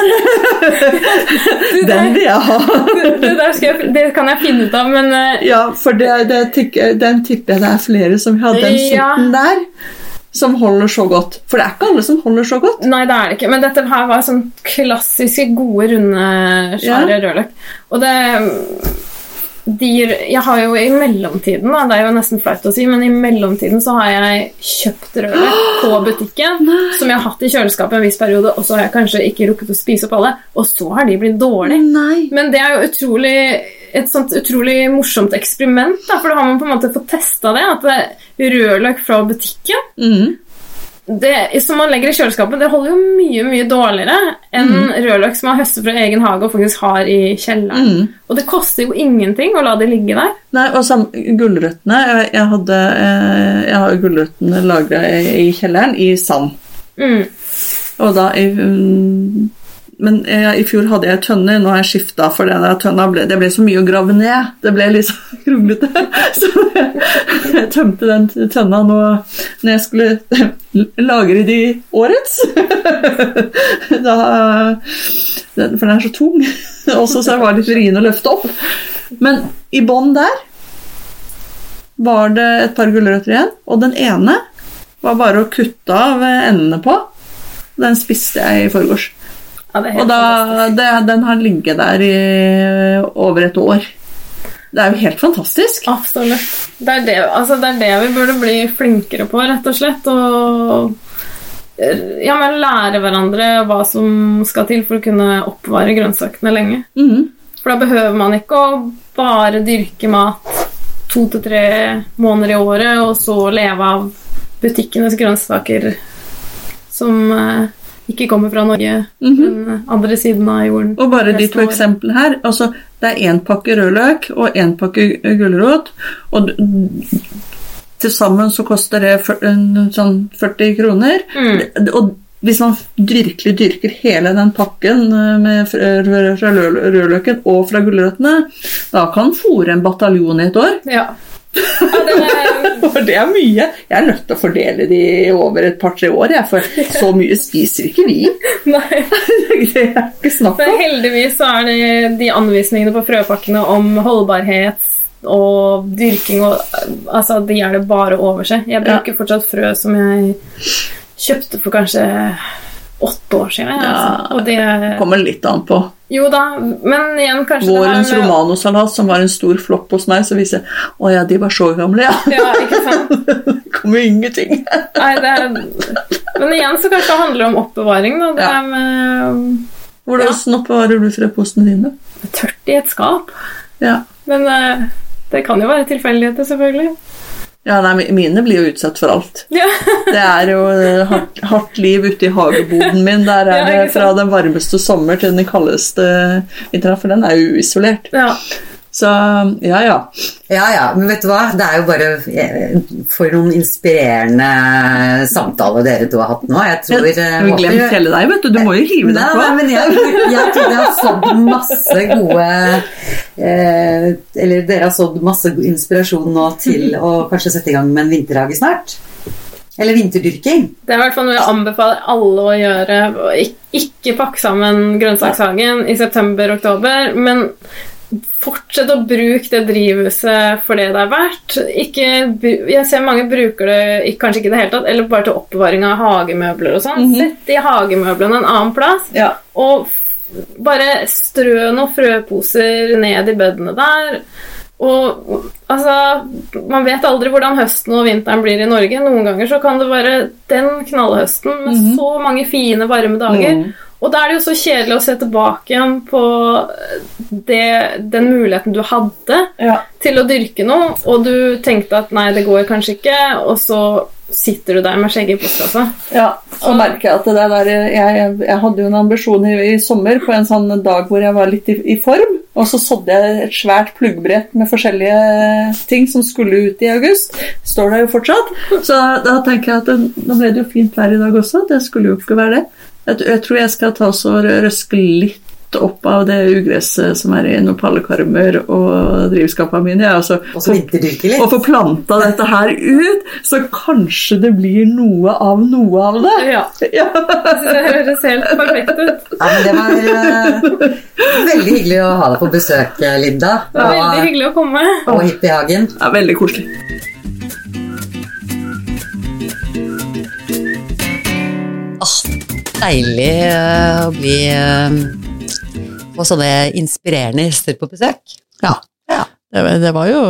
*laughs* Den vil jeg ha. *laughs* det, jeg, det kan jeg finne ut av, men uh, Ja, for det, det, den tipper jeg det er flere som vil ha. Den Ja. sorten der som holder så godt. For det er ikke alle som holder så godt. Nei, det er det ikke. Men dette her var sånn klassiske, gode, runde, svære rødløk. Og det de, Jeg har jo i mellomtiden, da, det er jo nesten flaut å si, men i mellomtiden så har jeg kjøpt rødløk på *gasps* butikken som jeg har hatt i kjøleskapet en viss periode, og så har jeg kanskje ikke rukket å spise opp alle, og så har de blitt dårlige. Nei. Men det er jo utrolig, et sånt utrolig morsomt eksperiment, da, for da har man på en måte fått testa det. At det, rødløk fra butikken Mm. Det, som man legger i kjøleskapet, det holder jo mye mye dårligere enn rødløk som man høster fra egen hage og faktisk har i kjelleren. Mm. Og det koster jo ingenting å la det ligge der. Nei, og sam, gulrøttene jeg, jeg, hadde, eh, jeg har gulrøttene lagra i, i kjelleren i sand. Mm. Og da i, mm, Men jeg, i fjor hadde jeg tønner, nå har jeg skifta for der tønna. Ble, det ble så mye å grave ned. Det ble litt *laughs* *laughs* så kronglete. Så jeg, jeg tømte den tønna nå når jeg skulle *laughs* lagre de årets. Da, for den er så tung. Også så var det litt vrien å løfte opp. Men i bånn der var det et par gulrøtter igjen, og den ene var bare å kutte av endene på. Den spiste jeg i forgårs. Ja, Og da, det, den har ligget der i over et år. Det er jo helt fantastisk. Absolutt. Det er det, altså, det er det vi burde bli flinkere på, rett og slett. Og ja, men lære hverandre hva som skal til for å kunne oppvare grønnsakene lenge. Mm. For da behøver man ikke å bare dyrke mat to til tre måneder i året, og så leve av butikkenes grønnsaker som eh, ikke kommer fra Norge, den andre siden av jorden. Og bare de to eksemplene her. Altså, det er én pakke rødløk og én pakke gulrot. Og til sammen så koster det sånn 40 kroner. Mm. Og hvis man virkelig dyrker hele den pakken eh, med frø fra rødløken og fra gulrøttene, da kan fôre en bataljon i et år. Ja. Ja det er, *laughs* For det er mye. Jeg er nødt til å fordele de over et par-tre år, jeg, for så mye spiser ikke vi. *laughs* nei. *laughs* Det er ikke snakk om. heldigvis så er det de anvisningene på frøpakkene om holdbarhet og dyrking og Altså, de det bare å overse. Jeg bruker fortsatt frø som jeg kjøpte for kanskje åtte år siden. Ja, altså. Det Kommer litt an på. Jo da, men igjen kanskje Vårens med romanosalat, som var en stor flopp hos meg, så viser jeg Å ja, de var så gamle, ja. Ja, ikke sant? *laughs* Det kommer ingenting. Nei, det er, men igjen så kanskje det handler om oppbevaring. Da. Det Ja. er med Hvordan oppbevarer du frøposene dine? tørt i et skap. Ja. Men eh, det kan jo være tilfeldigheter, selvfølgelig. Ja, nei, mine blir jo utsatt for alt. Ja. *laughs* Det er jo eh, hardt, hardt liv ute i hageboden min. Der er det fra den varmeste sommer til den kaldeste vinteren, for den er jo uisolert. ja. Så ja, ja. Ja ja, men vet du hva? Det er jo bare eh, for noen inspirerende samtaler dere to har hatt nå. Jeg tror Jeg har glemt håper- hele deg, vet du. Du må jo hive deg deg nei, på. men jeg, jeg tror jeg har sådd masse gode eh, Eller dere har sådd masse inspirasjon nå til å kanskje sette i gang med en vinterhage snart. Eller vinterdyrking. Det er i hvert fall noe jeg anbefaler alle å gjøre. Ikke pakke sammen grønnsakshagen i september-oktober, men fortsett å bruke det drivhuset for det det er verdt. Ikke, jeg ser mange bruker det kanskje ikke i det hele tatt, eller bare til oppbevaring av hagemøbler og sånn. Sett de hagemøblene en annen plass, Ja. og bare strø noen frøposer ned i bedene der. Og altså Man vet aldri hvordan høsten og vinteren blir i Norge. Noen ganger så kan det være den knallhøsten med så mange fine, varme dager. Mhm. Og da er det jo så kjedelig å se tilbake igjen på det, den muligheten du hadde Ja. til å dyrke noe, og du tenkte at nei, det går kanskje ikke, og så sitter du der med skjegget i postkassa. Ja, så merker jeg at det der jeg, jeg hadde jo en ambisjon i, i sommer på en sånn dag hvor jeg var litt i, i form, og så sådde jeg et svært pluggbrett med forskjellige ting som skulle ut i august. Står der jo fortsatt. Så da tenker jeg at det, nå ble det jo fint vær i dag også. Det skulle jo ikke være det. Jeg, jeg tror jeg skal ta og røske litt opp av det ugresset som er i noen pallekarmer og drivskapene mine. Ja, altså, Og så vinterdyrke litt. og få planta dette her ut, så kanskje det blir noe av noe av det. Ja, *laughs* Ja. det høres helt perfekt ut. Ja, men det var uh, veldig hyggelig å ha deg på besøk, eh, Linda. Det var veldig hyggelig å komme. og Hippiehagen. ja, veldig koselig. Åh, deilig eh, å bli på Få sånne inspirerende gjester på besøk. Ja. Ja. Det, det var jo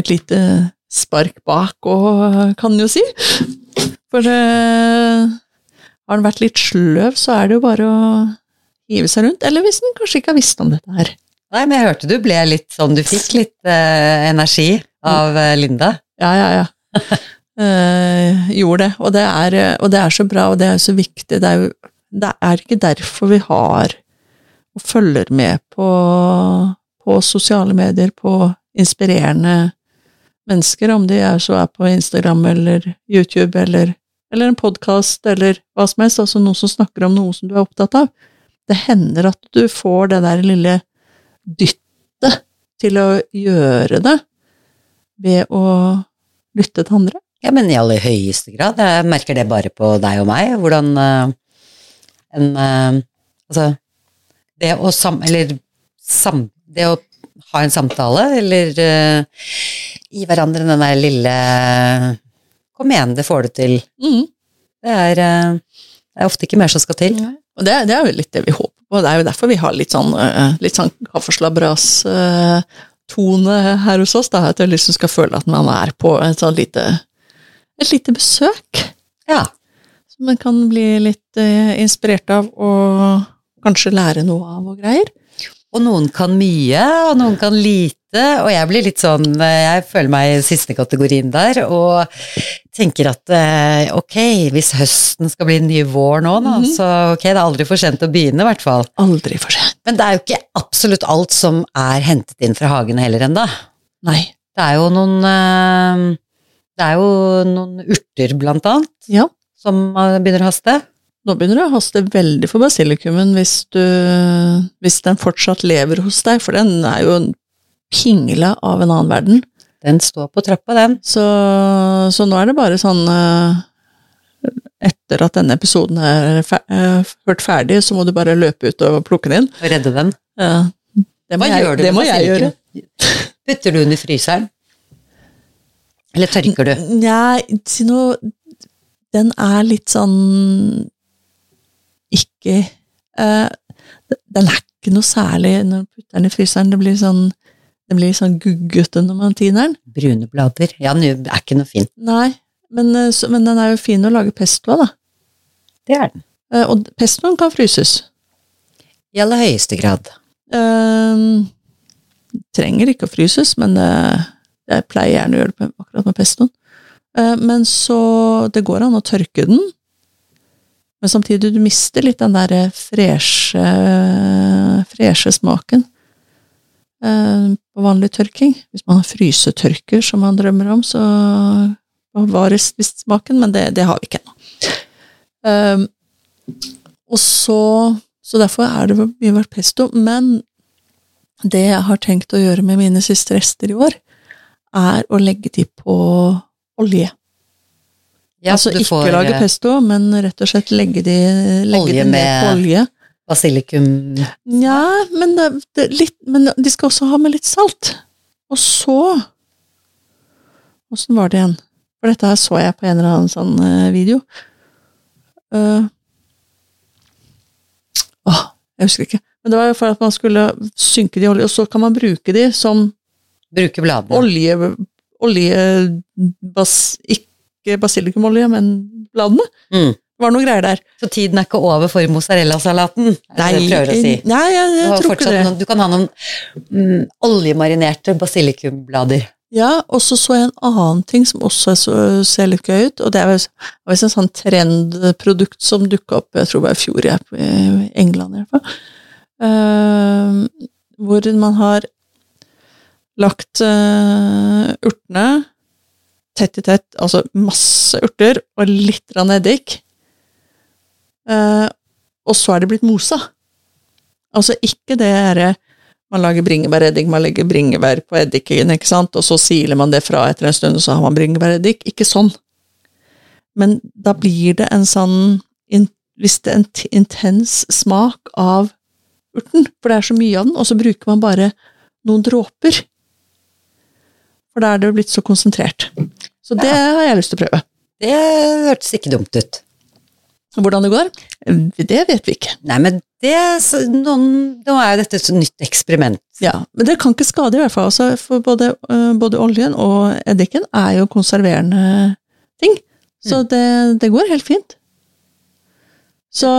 et lite spark bak òg, kan jo si. For eh, har en vært litt sløv, så er det jo bare å hive seg rundt. Eller hvis en kanskje ikke har visst om dette her. Nei, men jeg hørte du ble litt sånn Du fikk litt eh, energi av eh, Linda. Ja, ja, ja. *laughs* Eh, gjorde det. Og det, er, eh, og det er så bra, og det er så viktig. Det er, det er ikke derfor vi har og følger med på, på sosiale medier, på inspirerende mennesker, om de er så er på Instagram eller YouTube eller, eller en podkast eller hva som helst, altså noen som snakker om noe som du er opptatt av. Det hender at du får det der lille dyttet til å gjøre det ved å lytte til andre. Ja, men i aller høyeste grad. Jeg merker det bare på deg og meg, hvordan uh, en uh, Altså, det å sam... Eller sam... Det å ha en samtale, eller uh, gi hverandre den der lille Kom igjen, det får du til. Mm. Det er, det er ofte ikke mer som skal til. Og det, det er jo litt det vi håper på. Det er jo derfor vi har litt sånn, litt sånn kaffeslabberas-tone her hos oss. Da, at jeg liksom skal føle at man er på et sånn lite, et lite besøk. Ja. Som man kan bli litt uh, inspirert av og kanskje lære noe av og greier. Og noen kan mye, og noen kan lite, og jeg blir litt sånn Jeg føler meg i siste kategorien der, og tenker at eh, ok, hvis høsten skal bli ny vår nå, da, så ok, det er aldri for sent å begynne, i hvert fall. Aldri for sent. Men det er jo ikke absolutt alt som er hentet inn fra hagene heller ennå. Nei. Det er jo noen eh, Det er jo noen urter, blant annet, Ja. som begynner å haste. Nå begynner det å haste veldig for basilikumen hvis, du, hvis den fortsatt lever hos deg, for den er jo en pingle av en annen verden. Den står på trappa, den. Så, så nå er det bare sånn eh, Etter at denne episoden er fer eh, hørt ferdig, så må du bare løpe ut og plukke den inn. Og redde den. Ja. det må Hva jeg, gjør du det med basilikum? Putter du den i fryseren? Eller tørker du? Nei, si noe Den er litt sånn Ikke uh, Den er ikke noe særlig når du putter den i fryseren. Det blir sånn den blir sånn guggete når man tiner den. Brune blader. Ja, den er ikke noe fin. Nei, men, eh, så, men den er jo fin å lage pesto av, da. Det er den. Uh, Og pestoen kan fryses. I aller høyeste grad. Uh, trenger ikke å fryses, men eh, jeg pleier gjerne å gjøre det på, akkurat med pestoen. Eh, Men så Det går an å tørke den, men samtidig du mister litt den der freshe, freshe smaken eh, på vanlig tørking. Hvis man har frysetørker som man drømmer om, så bevares visst smaken, men det, det har vi ikke ennå. Um, og så Så derfor er det mye vært pesto. Men det jeg har tenkt å gjøre med mine siste rester i år, er å legge de på olje. Ja, altså ikke får lage eh, pesto, men rett og slett legge de, legge Olje de ned med- på olje. basilikum Nja, men, det, det, litt, men de skal også ha med litt salt. Og så Åssen var det igjen? For dette her så jeg på en eller annen sånn eh, video. Uh, åh, jeg husker ikke. Men det var jo for at man skulle synke de i olje, og så kan man bruke de som Bruke bladene. olje... olje bas, ikke basilikumolje, men bladene. Mm. Det var noe greier der. Så tiden er ikke over for mozzarellasalaten, Nei, det det prøver å si. Nei, jeg, jeg tror ikke det. noen, du kan ha noen mm, oljemarinerte basilikumblader. Ja, og så så jeg en annen ting som også så, ser litt gøy ut, og det er visst en sånn trendprodukt som dukka opp, jeg tror det var i fjor, jeg, i England i hvert fall, Uh, hvor man har lagt uh, urtene tett i tett, altså masse urter og litt eddik, Uh, og så er det blitt mosa. Altså ikke det derre man lager bringebæreddik, man legger bringebær på eddiken, ikke sant, og så siler man det fra etter en stund, og så har man bringebæreddik. Ikke sånn. Men da blir det en sånn in, Hvis det er en intens smak av urten, for det er så mye av den, og så bruker man bare noen dråper. For da er det blitt så konsentrert. Så det har jeg lyst til å prøve. Det hørtes ikke dumt ut. Hvordan det går, det vet vi ikke. Nei, men det noen, Nå er jo dette et nytt eksperiment. Ja, Men det kan ikke skade, i hvert fall. Altså, for både, øh, både oljen og eddiken er jo konserverende ting. Så det, det går helt fint. Så,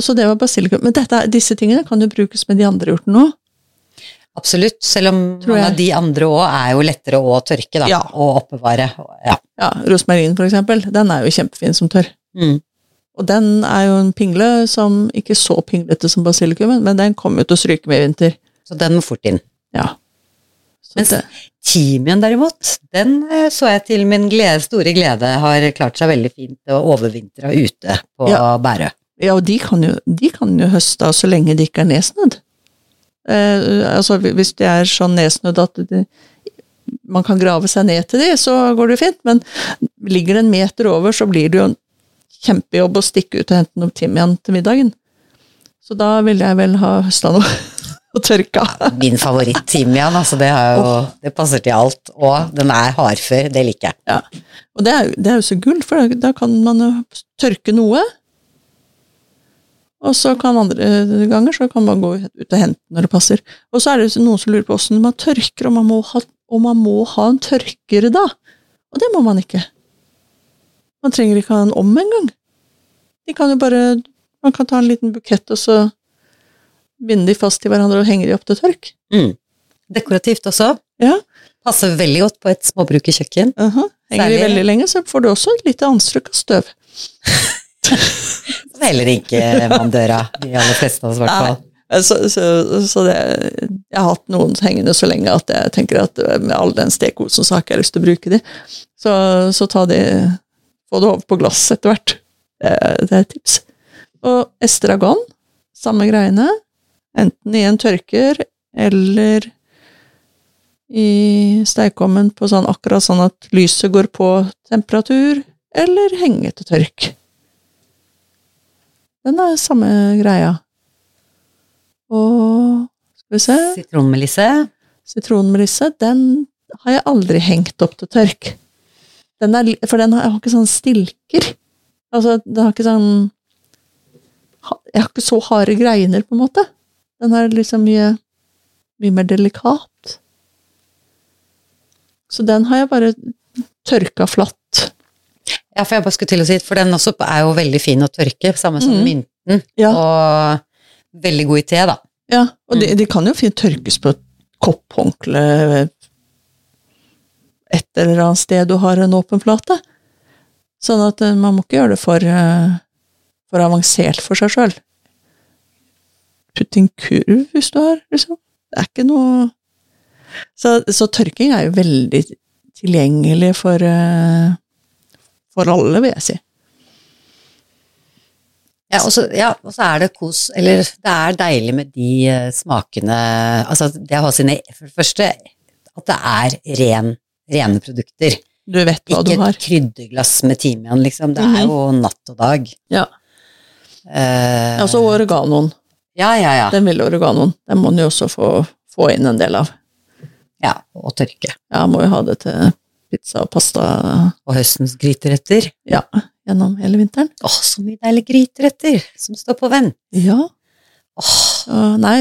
så det var basilikum. Men dette, disse tingene kan jo brukes med de andre urtene òg. Absolutt, selv om noen av de andre òg er jo lettere å tørke da, Ja. og oppbevare. Ja. Ja, rosmarin, for eksempel. Den er jo kjempefin som tørr. Mm. Og den er jo en pingle som ikke så pinglete som basilikumen, men den kommer jo til å stryke med i vinter. Så den må fort inn. Ja. Så Mens det, timian derimot, den eh, så jeg til min glede, store glede har klart seg veldig fint og overvintra ute på Ja. Bærøy. Ja, og de kan jo, de kan jo høste av så lenge de ikke er nedsnødd. Eh, altså, hvis det er sånn nedsnødd at de, man kan grave seg ned til de, så går det fint, men ligger det en meter over, så blir det jo en kjempejobb å stikke ut og hente noe timian til middagen. Så da ville jeg vel ha høsta noe *laughs* og tørka. Min favoritt-timian, altså det, jo, det passer til alt. Og den er hardfør, det liker jeg. Ja. Og det er, det er jo så gull, for da kan man jo tørke noe. Og så kan andre ganger så kan man gå ut og hente når det passer. Og så er det noen som lurer på åssen man tørker, og man må ha, og man må ha en tørker da. Og det må man ikke. Man trenger ikke ha en om engang. De kan jo bare Man kan ta en liten bukett, og så binde de fast til hverandre og henge de opp til tørk. Mm. Dekorativt også. Ja. Passer veldig godt på et småbrukerkjøkken. aha. Henger de veldig lenge, så får du også et lite anstrøk av støv. *laughs* *laughs* Heller ikke man dør av, de aller fleste av oss i hvert fall. Så, så, så det, jeg har hatt noen hengende så lenge at jeg tenker at med all den stekosen så har ikke jeg lyst til å bruke de. Så, så ta de, få det over på glass etter hvert. Det, det er et tips. Og estragon, samme greiene. Enten i en tørker eller i stekeovnen på sånn akkurat sånn at lyset går på temperatur, eller henge til tørk. Den er samme greia. Og skal vi se Sitronmelisse. Sitronmelisse, den har jeg aldri hengt opp til tørk. Den er, for den har, har ikke sånn stilker. Altså, den har ikke sånn Jeg har ikke så harde greiner, på en måte. Den er liksom mye, mye mer delikat. Så den har jeg bare tørka flatt. Ja, for jeg bare skulle til å si, for den også er jo veldig fin å tørke, samme som mm. mynten. Ja. Og veldig god i te, da. Ja, og de, de kan jo fint tørkes på et kopphåndkle et eller annet sted du har en åpen flate. Sånn at eh, man må ikke gjøre det for, eh, for avansert for seg sjøl. Putt inn kurv hvis du har, liksom. Det er ikke noe Så, så tørking er jo veldig tilgjengelig for, eh, for alle, vil jeg si. Ja, og så ja, er det kos Eller det er deilig med de uh, smakene Altså det å ha sine For det første at det er ren, rene produkter. Du vet hva Ikke du har. et krydderglass med timian, liksom. Det Mhm. er jo natt og dag. Ja. Eh, Altså oreganoen. ja, ja, ja. Den ville oreganoen. Den må en jo også få, få inn en del av. ja. Og tørke. Ja, må jo ha det til pizza og pasta Og høstens gryteretter. ja, gjennom hele vinteren. Åh, så mye deilige gryteretter som står på vent. Ja. Åh, nei,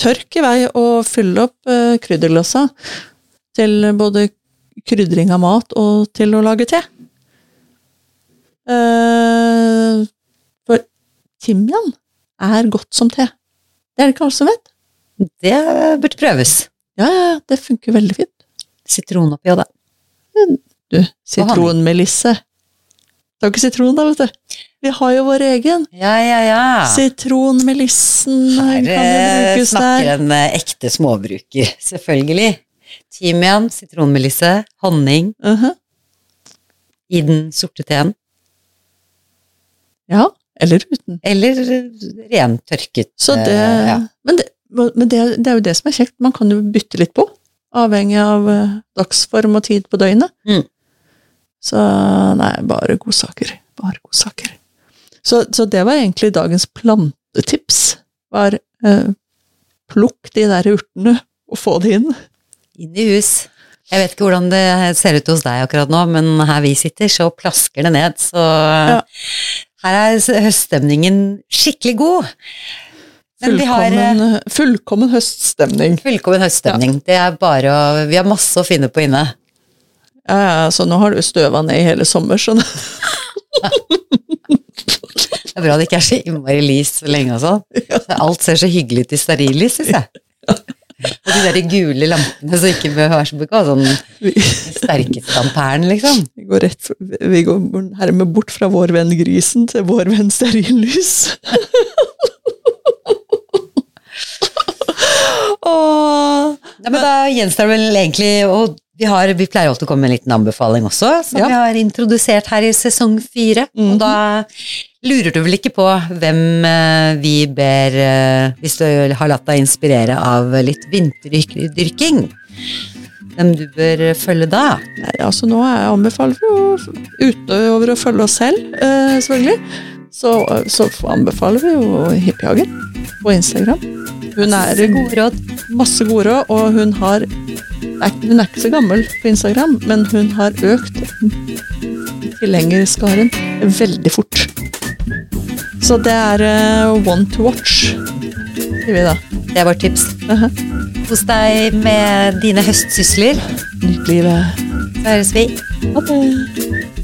tørk i vei og fyll opp uh, krydderglassa til både krydring av mat og til å lage te. Uh, for timian er godt som te. Det er det ikke alle som vet. det burde prøves. Ja, ja, ja, det funker veldig fint. Sitron oppi og det. Du, sitronmelisse. Det er jo ikke sitron da, vet du. Vi har jo vår egen. Ja, ja, ja. Sitronmelissen Her kan eh, brukes snakker der. en eh, ekte småbruker, selvfølgelig. Timian, sitronmelisse, honning Mhm. i den sorte teen. Ja, eller uten. Eller rentørket. Så det, eh, ja. Men, det, men det, det er jo det som er kjekt. Man kan jo bytte litt på, avhengig av eh, dagsform og tid på døgnet. Mm. Så nei, bare godsaker. Bare godsaker. Så, så det var egentlig dagens plantetips. Var eh, plukk de der urtene og få de inn. Inn i hus. Jeg vet ikke hvordan det ser ut hos deg akkurat nå, men her vi sitter, så plasker det ned. Så Ja. her er høststemningen skikkelig god. Men vi har eh, Fullkommen, fullkommen høststemning. fullkommen høststemning. Det er bare å Vi har masse å finne på inne. Ja, ja, så nå har du støva ned i hele sommer, så *laughs* Det er bra det ikke er så innmari lys så lenge og sånn. *laughs* Alt ser så hyggelig ut i stearinlys, syns jeg. Og de der gule lampene som ikke bør være så bukka, sånn sterkeste amperen, liksom. vi går rett vi går hermed bort fra vår venn grisen til vår venn stearinlys. *laughs* Ja, men da gjenstår det vel egentlig Og vi, har, vi pleier alltid å komme med en liten anbefaling også, som Ja. vi har introdusert her i sesong fire. Mhm. Og da lurer du vel ikke på hvem eh, vi ber eh, Hvis du har latt deg inspirere av litt vinterdyrking. Hvem du bør følge da? Nei, altså nå er- anbefaler vi jo utover å følge oss selv, eh, selvfølgelig. Så, så anbefaler vi jo Hippiehagen på Instagram. Hun er Gode råd. masse gode råd, og hun har Hun er ikke så gammel på Instagram, men hun har økt tilhengerskaren veldig fort. Så det er uh, one to watch, sier vi da. Det er vårt tips. Uh Kos deg med dine høstsysler. Nytt livet. Så høres vi. Ha det.